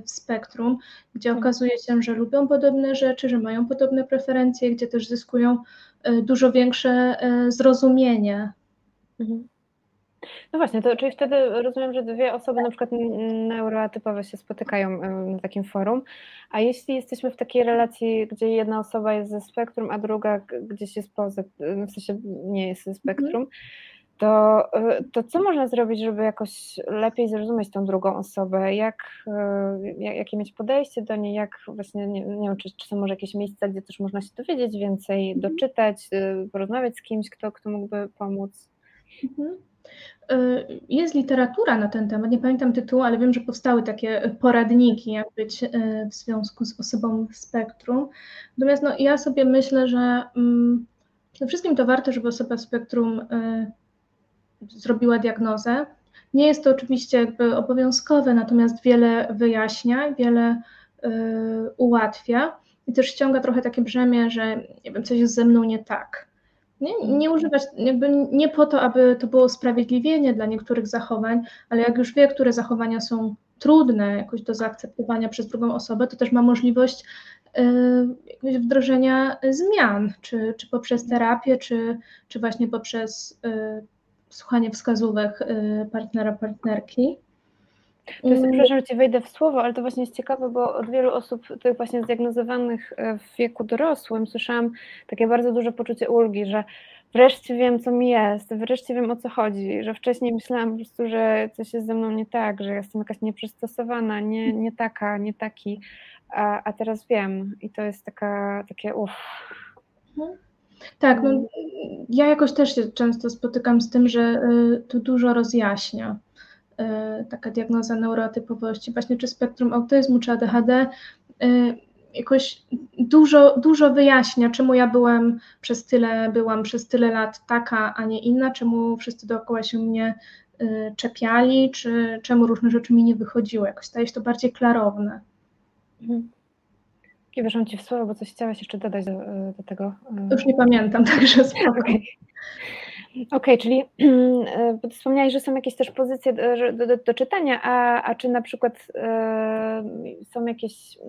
w spektrum, gdzie mhm. okazuje się, że lubią podobne rzeczy, że mają podobne preferencje, gdzie też zyskują e, dużo większe zrozumienie. Mhm. No właśnie, to czyli wtedy rozumiem, że dwie osoby na przykład neurotypowe się spotykają na takim forum, a jeśli jesteśmy w takiej relacji, gdzie jedna osoba jest ze spektrum, a druga gdzieś jest poza, w sensie nie jest ze spektrum, mhm to, y, to co można zrobić, żeby jakoś lepiej zrozumieć tą drugą osobę? Jak, y, jak, jakie mieć podejście do niej? Jak właśnie, nie, nie wiem, czy, czy są może jakieś miejsca, gdzie też można się dowiedzieć więcej, mhm. doczytać, y, porozmawiać z kimś, kto, kto mógłby pomóc? Mhm. Jest literatura na ten temat, nie pamiętam tytułu, ale wiem, że powstały takie poradniki, jak być w związku z osobą spektrum. Natomiast no, ja sobie myślę, że mm, przede wszystkim to warto, żeby osoba spektrum zrobiła diagnozę. Nie jest to oczywiście jakby obowiązkowe, natomiast wiele wyjaśnia, wiele y, ułatwia i też ściąga trochę takie brzemię, że nie wiem, coś jest ze mną nie tak. Nie, nie używać, jakby nie po to, aby to było usprawiedliwienie dla niektórych zachowań, ale jak już wie, które zachowania są trudne jakoś do zaakceptowania przez drugą osobę, to też ma możliwość y, wdrożenia zmian, czy, czy poprzez terapię, czy, czy właśnie poprzez y, słuchanie wskazówek y, partnera, partnerki. To jest, przepraszam, że Ci wejdę w słowo, ale to właśnie jest ciekawe, bo od wielu osób tych właśnie zdiagnozowanych e, w wieku dorosłym słyszałam takie bardzo duże poczucie ulgi, że wreszcie wiem, co mi jest, wreszcie wiem, o co chodzi, że wcześniej myślałam po prostu, że coś jest ze mną nie tak, że jestem jakaś nieprzystosowana, nie, nie taka, nie taki, a, a teraz wiem i to jest taka, takie uff. Tak, no, ja jakoś też się często spotykam z tym, że y, to dużo rozjaśnia. Y, taka diagnoza neurotypowości, właśnie czy spektrum autyzmu, czy ADHD, y, jakoś dużo, dużo wyjaśnia, czemu ja byłem przez tyle, byłam przez tyle lat taka, a nie inna, czemu wszyscy dookoła się mnie czepiali, czy czemu różne rzeczy mi nie wychodziły. Jakoś staje się to bardziej klarowne. Mhm. I weszłam Ci w słowo, bo coś chciałaś jeszcze dodać do, do tego. Już nie pamiętam, także spokojnie. Okej, okay, czyli bo wspomniałeś, że są jakieś też pozycje do, do, do czytania, a, a czy na przykład y, są jakieś... Y,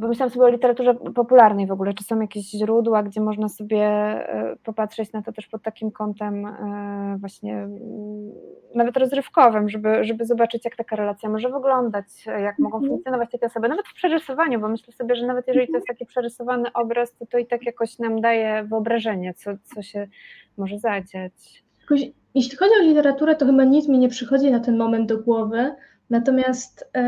pomyślałam sobie o literaturze popularnej w ogóle, czy są jakieś źródła, gdzie można sobie e, popatrzeć na to też pod takim kątem e, właśnie mm, nawet rozrywkowym, żeby, żeby zobaczyć, jak taka relacja może wyglądać, jak mogą mhm. funkcjonować takie osoby, nawet w przerysowaniu, bo myślę sobie, że nawet jeżeli to jest taki przerysowany obraz, to to i tak jakoś nam daje wyobrażenie, co, co się może zadziać. Jeśli chodzi o literaturę, to chyba nic mi nie przychodzi na ten moment do głowy, Natomiast e,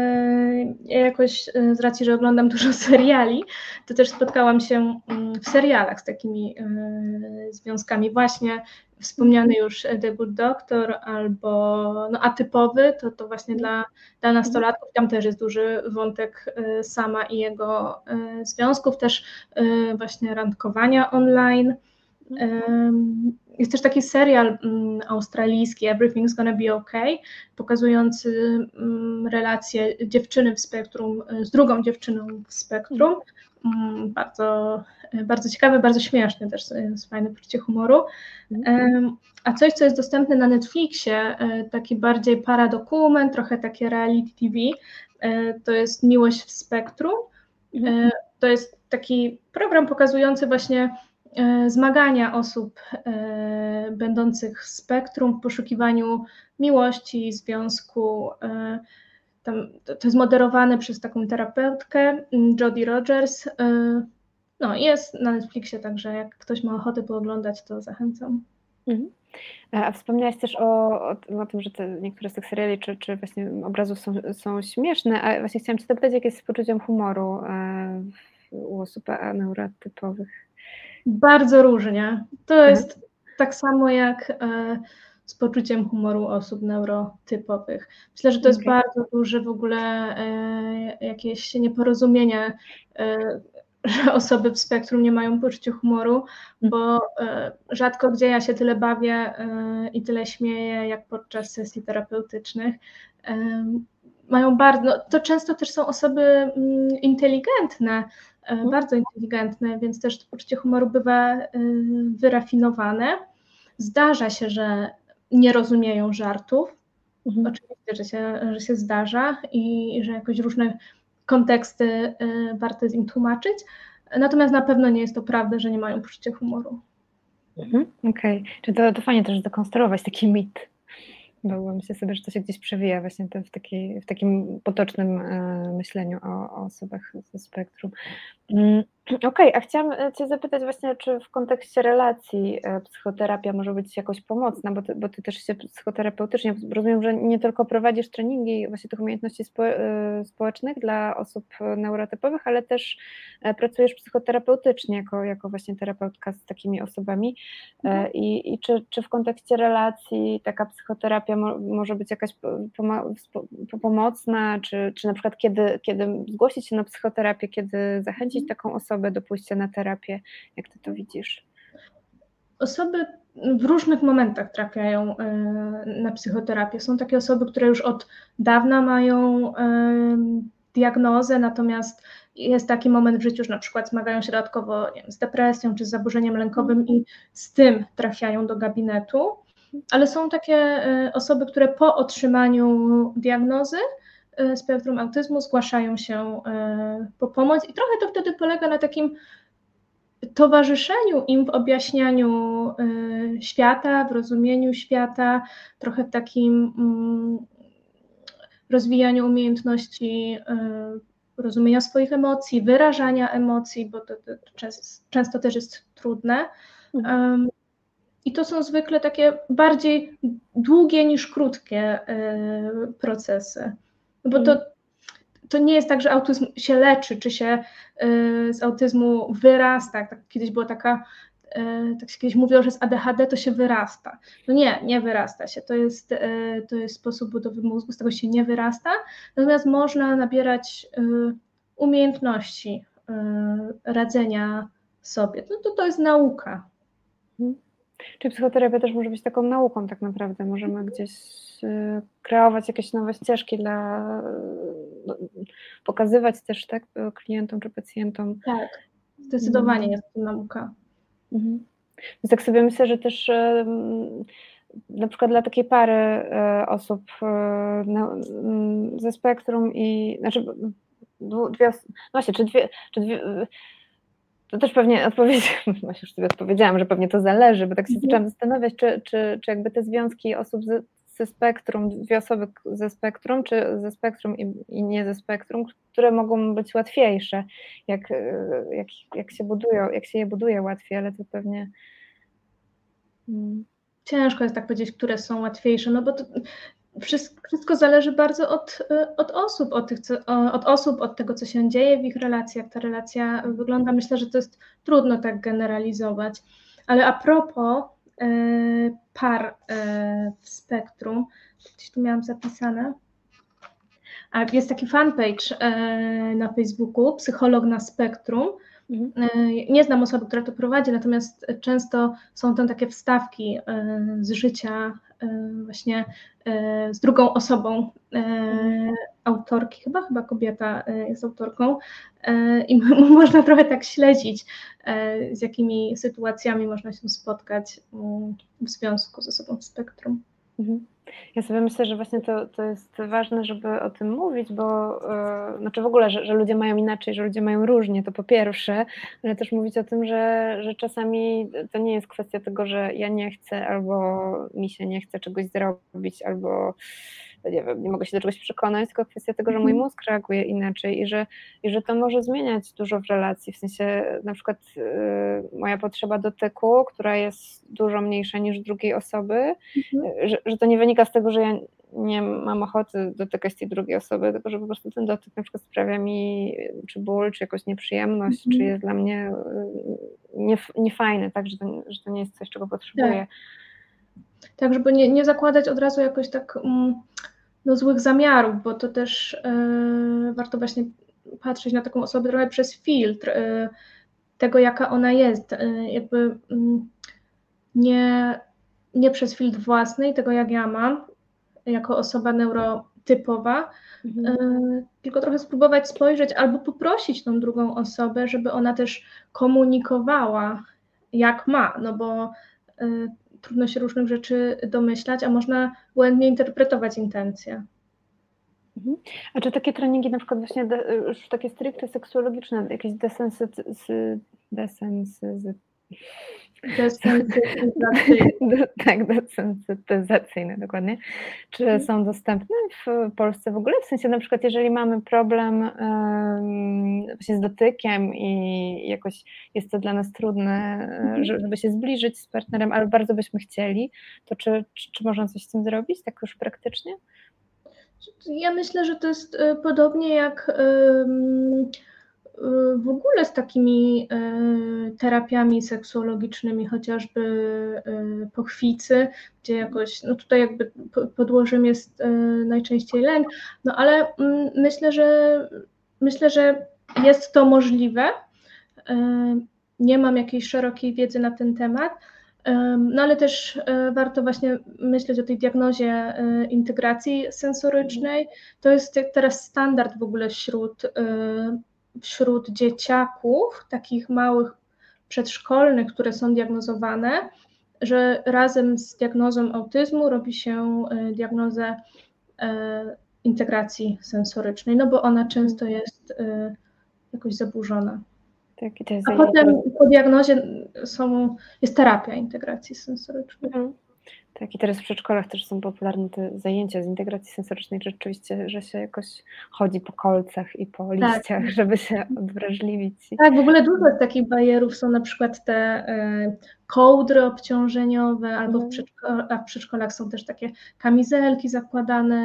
ja jakoś e, z racji, że oglądam dużo seriali, to też spotkałam się mm, w serialach z takimi e, związkami. Właśnie wspomniany już The Good Doctor albo no, atypowy, to, to właśnie dla, dla nastolatków. Tam też jest duży wątek sama i jego związków, też właśnie randkowania online. Jest też taki serial mm, australijski Everything's Gonna Be Okay, pokazujący mm, relację dziewczyny w spektrum z drugą dziewczyną w spektrum. Mm, bardzo, bardzo ciekawy, bardzo śmieszny też, z fajne poczucie humoru. A coś, co jest dostępne na Netflixie, taki bardziej paradokument, trochę takie reality TV, to jest Miłość w spektrum. To jest taki program pokazujący właśnie zmagania osób e, będących w spektrum w poszukiwaniu miłości, związku. E, tam, to jest moderowane przez taką terapeutkę, Jodie Rogers. No, jest na Netflixie, także jak ktoś ma ochotę pooglądać, to zachęcam. Mhm. A wspomniałaś też o, o, tym, że niektóre z tych seriali czy, czy właśnie obrazów są, są śmieszne, a właśnie chciałam Cię zapytać, jak jest poczuciem humoru u osób neurotypowych? Bardzo różnie. To mhm. jest tak samo jak e, z poczuciem humoru osób neurotypowych. Myślę, że to jest okay. bardzo duże w ogóle e, jakieś nieporozumienie. E, że osoby w spektrum nie mają poczucia humoru, bo rzadko gdzie ja się tyle bawię i tyle śmieję, jak podczas sesji terapeutycznych. Mają bardzo, no, to często też są osoby mm, inteligentne, mhm. bardzo inteligentne, więc też to poczucie humoru bywa wyrafinowane. Zdarza się, że nie rozumieją żartów. Mhm. Oczywiście, że się, że się zdarza i że jakoś różne konteksty y, warto z im tłumaczyć. Natomiast na pewno nie jest to prawda, że nie mają poczucia humoru. Mhm. Okej, okay. czy to, to fajnie też dekonstruować taki mit bo myślę sobie, że to się gdzieś przewija właśnie w, taki, w takim potocznym e, myśleniu o, o osobach ze spektrum. Okej, okay, a chciałam e, Cię zapytać właśnie, czy w kontekście relacji e, psychoterapia może być jakoś pomocna, bo Ty, bo ty też się psychoterapeutycznie, rozumiem, że nie tylko prowadzisz treningi właśnie tych umiejętności spo, społecznych dla osób neurotypowych, ale też pracujesz psychoterapeutycznie jako, jako właśnie terapeutka z takimi osobami. Mhm. I, i czy, czy w kontekście relacji taka psychoterapia terapia mo, może być jakaś pomocna, czy, czy na przykład kiedy, kiedy zgłosić się na psychoterapię, kiedy zachęcić taką osobę do pójścia na terapię, jak ty to widzisz? Osoby w różnych momentach trafiają e, na psychoterapię. Są takie osoby, które już od dawna mają e, diagnozę, natomiast jest taki moment w życiu, że na przykład zmagają się dodatkowo wiem, z depresją czy z zaburzeniem lękowym i z tym trafiają do gabinetu ale są takie e, osoby, które po otrzymaniu diagnozy spektrum autyzmu zgłaszają się e, po pomoc i trochę to wtedy polega na takim towarzyszeniu im w objaśnianiu świata, w rozumieniu świata, trochę w takim mm, rozwijaniu umiejętności rozumienia swoich emocji, wyrażania emocji, bo to, to często też jest trudne. Mhm. I to są zwykle takie bardziej długie niż krótkie y, procesy. Bo to, mm. to nie jest tak, że autyzm się leczy, czy się y, z autyzmu wyrasta. Tak, kiedyś była taka, y, tak się kiedyś mówiło, że z ADHD to się wyrasta. No nie, nie wyrasta się. To jest, to jest sposób budowy mózgu, z tego się nie wyrasta. Natomiast można nabierać umiejętności radzenia sobie. No to, to jest nauka. Mhm. Czy psychoterapia też może być taką nauką tak naprawdę? Możemy gdzieś kreować jakieś nowe ścieżki dla, no, pokazywać też tak klientom czy pacjentom. Tak, zdecydowanie mhm. jest to nauka. Mhm. Więc tak sobie myślę, że też na przykład dla takiej pary e, osób e, ze spektrum i znaczy dwie, no właśnie, czy dwie, czy dwie to też pewnie odpowiedź, no już sobie odpowiedziałam, że pewnie to zależy, bo tak się mhm. zaczęłam zastanawiać, czy, czy, czy jakby te związki osób z, ze spektrum, dwie osoby ze spektrum, czy ze spektrum i, i, nie ze spektrum, które mogą być łatwiejsze, jak, jak, jak się budują, jak się je buduje łatwiej, ale to pewnie. Hmm. Ciężko jest tak powiedzieć, które są łatwiejsze, no bo to, wszystko zależy bardzo od, od osób, od, tych, od osób, od tego, co się dzieje w ich relacjach. Ta relacja wygląda, myślę, że to jest trudno tak generalizować. Ale a propos e, par e, w spektrum, gdzieś tu miałam zapisane. A jest taki fanpage e, na Facebooku, Psycholog na Spektrum. Mhm. Nie znam osoby, która to prowadzi, natomiast często są tam takie wstawki z życia właśnie E, z drugą osobą e, mhm. autorki, chyba chyba kobieta e, jest autorką i można trochę tak śledzić, z jakimi sytuacjami można się spotkać mm, w związku ze sobą w spektrum. Mhm. Ja sobie myślę, że właśnie to, to jest ważne, żeby o tym mówić, bo yy, znaczy w ogóle, że, że, ludzie mają inaczej, że ludzie mają różnie, to po pierwsze, ale też mówić o tym, że, że czasami to nie jest kwestia tego, że ja nie chcę albo mi się nie chce czegoś zrobić, albo nie wiem, nie mogę się do czegoś przekonać, tylko kwestia tego, że mój mhm. mózg reaguje inaczej i że, i że to może zmieniać dużo w relacji, w sensie na przykład y, moja potrzeba dotyku, która jest dużo mniejsza niż drugiej osoby, mhm. że, że to nie wynika z tego, że ja nie mam ochoty dotykać tej drugiej osoby, tylko że po prostu ten dotyk na przykład sprawia mi czy ból, czy jakąś nieprzyjemność, czy mhm. jest dla mnie y, niefajny, tak, że to, że to nie jest coś, czego potrzebuję. Tak. Tak, żeby nie, nie zakładać od razu jakoś tak mm, no, złych zamiarów, bo to też yy, warto właśnie patrzeć na taką osobę trochę przez filtr tego, jaka ona jest, jakby mm, nie, nie przez filtr własny, tego jak ja mam, jako osoba neurotypowa, mhm. tylko trochę spróbować spojrzeć albo poprosić tą drugą osobę, żeby ona też komunikowała, jak ma, no bo trudno się różnych rzeczy domyślać, a można błędnie interpretować intencje. Mhm. A czy takie treningi na przykład właśnie już takie stricte seksuologiczne, jakieś desensytyzacje, Desensytyzacyjne. tak, desensytyzacyjne, dokładnie. Czy mhm. są dostępne w Polsce w ogóle? W sensie na przykład, jeżeli mamy problem um, właśnie z dotykiem i jakoś jest to dla nas trudne, mhm. żeby się zbliżyć z partnerem, ale bardzo byśmy chcieli, to czy, czy, czy można coś z tym zrobić, tak już praktycznie? Ja myślę, że to jest e, podobnie jak w ogóle z takimi e, terapiami seksuologicznymi, chociażby e, pochwicy, gdzie jakoś, no tutaj jakby podłożem jest e, najczęściej lęk, no ale mm, myślę, że myślę, że jest to możliwe. Nie mam jakiejś szerokiej wiedzy na ten temat, no ale też warto właśnie myśleć o tej diagnozie integracji sensorycznej. To jest teraz standard w ogóle wśród wśród dzieciaków, takich małych przedszkolnych, które są diagnozowane, że razem z diagnozą autyzmu robi się e, diagnozę e, integracji sensorycznej, no bo ona często jest e, jakoś zaburzona. Tak, A potem po diagnozie są, jest terapia integracji sensorycznej. Mhm. Tak, i teraz w przedszkolach też są popularne te zajęcia z integracji sensorycznej, rzeczywiście, że się jakoś chodzi po kolcach i po tak. liściach, tak. żeby się odwrażliwić. Tak, w ogóle dużo takich barierów są na przykład te y, kołdry obciążeniowe, albo w, mhm. przedszko- a w przedszkolach są też takie kamizelki zakładane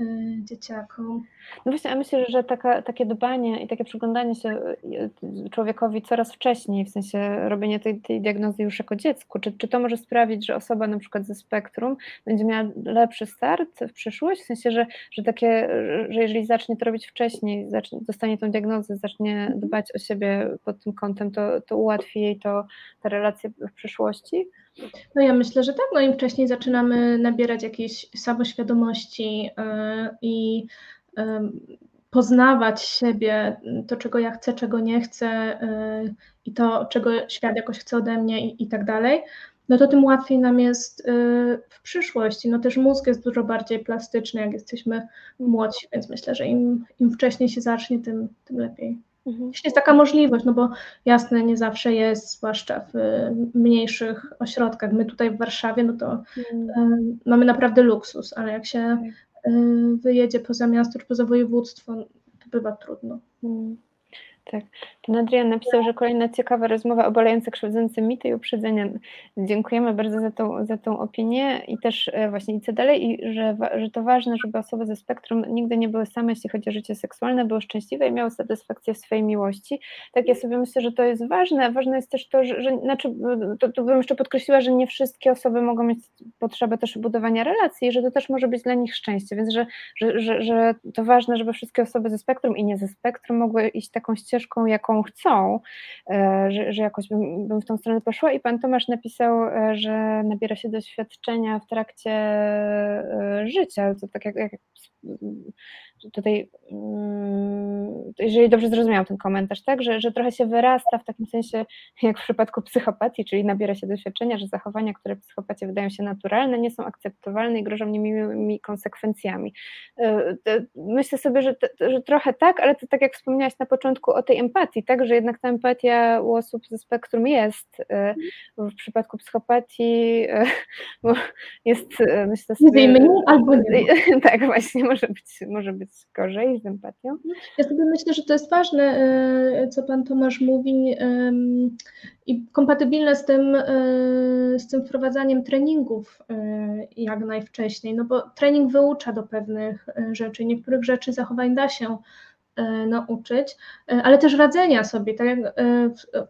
y, dzieciakom. No właśnie, a myślę, że taka, takie dbanie i takie przyglądanie się y, człowiekowi coraz wcześniej, w sensie robienie tej, tej diagnozy już jako dziecku, czy, czy to może sprawić, że osoba na przykład ze spektrum będzie miała lepszy start w przyszłość, w sensie, że, że takie, że jeżeli zacznie to robić wcześniej, zacznie, dostanie tą diagnozę, zacznie dbać o siebie pod tym kątem, to, to ułatwi jej to, te relacje w przyszłości? No ja myślę, że tak, no im wcześniej zaczynamy nabierać jakiejś samoświadomości yy, i poznawać siebie, to czego ja chcę, czego nie chcę y, i to czego świat jakoś chce ode mnie i, i tak dalej, no to tym łatwiej nam jest w przyszłości. No też mózg jest dużo bardziej plastyczny, jak jesteśmy młodsi, więc myślę, że im, im wcześniej się zacznie, tym, tym lepiej. Mhm. Jest taka możliwość, no bo jasne, nie zawsze jest, zwłaszcza w mniejszych ośrodkach. My tutaj w Warszawie, no to mhm. mamy naprawdę luksus, ale jak się tak. Y, wyjedzie poza miasto czy poza województwo, to bywa trudno. Mm. Tak. Adrian napisał, że kolejna ciekawa rozmowa obalająca krzywdzące mity i uprzedzenia. Dziękujemy bardzo za tą, za tą opinię i też e, właśnie idźcie dalej i że, że to ważne, żeby osoby ze spektrum nigdy nie były same, jeśli chodzi o życie seksualne, były szczęśliwe i miały satysfakcję w swojej miłości. Tak ja sobie myślę, że to jest ważne. Ważne jest też to, że, że znaczy, to, to bym jeszcze podkreśliła, że nie wszystkie osoby mogą mieć potrzebę też budowania relacji i że to też może być dla nich szczęście, więc że, że, że, że to ważne, żeby wszystkie osoby ze spektrum i nie ze spektrum mogły iść taką ścieżką, jaką chcą, e, że, że jakoś bym, bym w tą stronę poszła. I pan Tomasz napisał, e, że nabiera się doświadczenia w trakcie e, życia, to tak jak, jak tutaj, mm, jeżeli dobrze zrozumiałam ten komentarz, tak, że, że trochę się wyrasta w takim sensie, jak w przypadku psychopatii, czyli nabiera się doświadczenia, że zachowania, które w psychopatii wydają się naturalne, nie są akceptowalne i grożą niemymi konsekwencjami. E, myślę sobie, że, że trochę tak, ale to tak jak wspomniałaś na początku o tej empatii, tak, że jednak ta empatia u osób ze spektrum jest e, w przypadku psychopatii, e, jest, myślę sobie... Mniej albo nie. Tak, właśnie, może być, może być jest gorzej z empatią? Ja sobie myślę, że to jest ważne, e, co Pan Tomasz mówi i kompatybilne z tym, e, z tym wprowadzaniem treningów e, jak najwcześniej, no bo trening wyucza do pewnych rzeczy, niektórych rzeczy zachowań da się nauczyć, ale też radzenia sobie, tak jak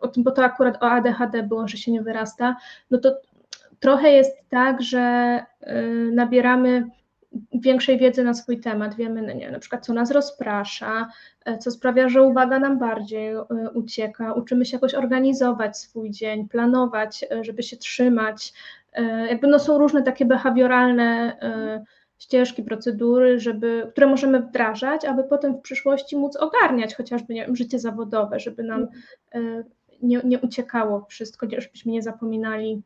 o tym, bo to akurat o ADHD było, że się nie wyrasta, no to trochę jest tak, że nabieramy większej wiedzy na swój temat. Wiemy, no nie, na przykład, co nas rozprasza, co sprawia, że uwaga nam bardziej ucieka. Uczymy się jakoś organizować swój dzień, planować, żeby się trzymać. Jakby no są różne takie behawioralne ścieżki, procedury, żeby, które możemy wdrażać, aby potem w przyszłości móc ogarniać chociażby wiem, życie zawodowe, żeby nam nie, nie uciekało wszystko, żebyśmy nie zapominali,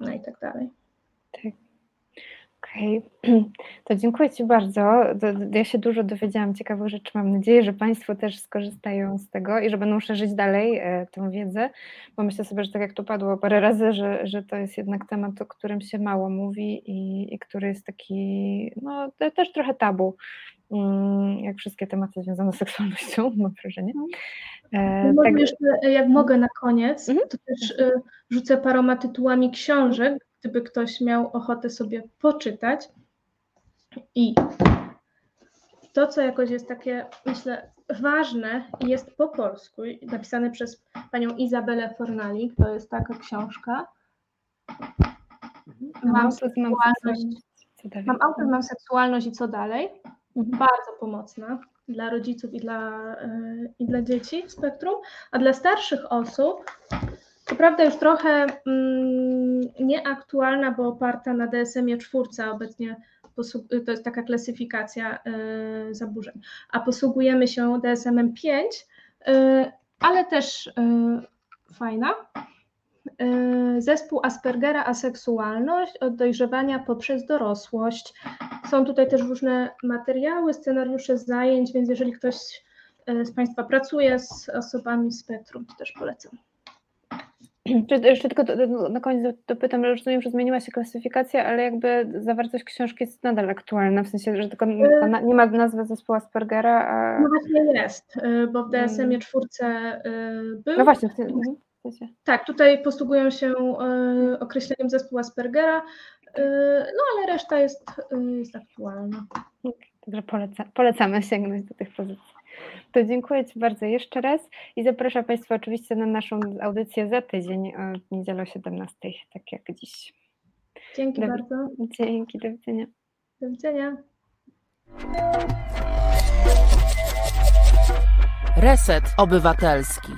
no i tak dalej. Tak. Okej, okay. to dziękuję Ci bardzo. Ja się dużo dowiedziałam ciekawych rzeczy. Mam nadzieję, że Państwo też skorzystają z tego i że będą szerzyć dalej e, tę wiedzę, bo myślę sobie, że tak jak tu padło parę razy, że, że to jest jednak temat, o którym się mało mówi i, i który jest taki, no też trochę tabu, mm, jak wszystkie tematy związane z seksualnością, mam wrażenie. E, Może tak. jeszcze, jak mogę na koniec, mhm. to też e, rzucę paroma tytułami książek, gdyby ktoś miał ochotę sobie poczytać. I to, co jakoś jest takie, myślę, ważne, jest po polsku, napisane przez panią Izabelę Fornalik, to jest taka książka. Mam seksualność, mam autyzm, mam seksualność i co dalej. Mhm. Bardzo pomocna dla rodziców i dla, e, i dla dzieci w spektrum, a dla starszych osób co prawda już trochę mm, nieaktualna, bo oparta na DSM-ie czwórce obecnie to jest taka klasyfikacja y, zaburzeń, a posługujemy się DSM-em 5, y, ale też y, fajna. Zespół Aspergera aseksualność od dojrzewania poprzez dorosłość. Są tutaj też różne materiały, scenariusze zajęć, więc jeżeli ktoś z Państwa pracuje z osobami spektrum, to też polecam. Jeszcze tylko na koniec dopytam, rozumiem, że zmieniła się klasyfikacja, ale jakby zawartość książki jest nadal aktualna, w sensie, że tylko nie ma nazwy zespołu Aspergera, a... No właśnie jest, y, bo w DSM-ie mm. czwórce y, był. No właśnie, w tym, mhm, Tak, tutaj posługują się y, określeniem zespołu Aspergera, no ale reszta jest, jest aktualna. Dobrze, poleca, polecamy sięgnąć do tych pozycji. To dziękuję Ci bardzo jeszcze raz i zapraszam Państwa oczywiście na naszą audycję za tydzień w niedzielę o 17, tak jak dziś. Dzięki do, bardzo. Dzięki, do widzenia. Do widzenia. Reset Obywatelski.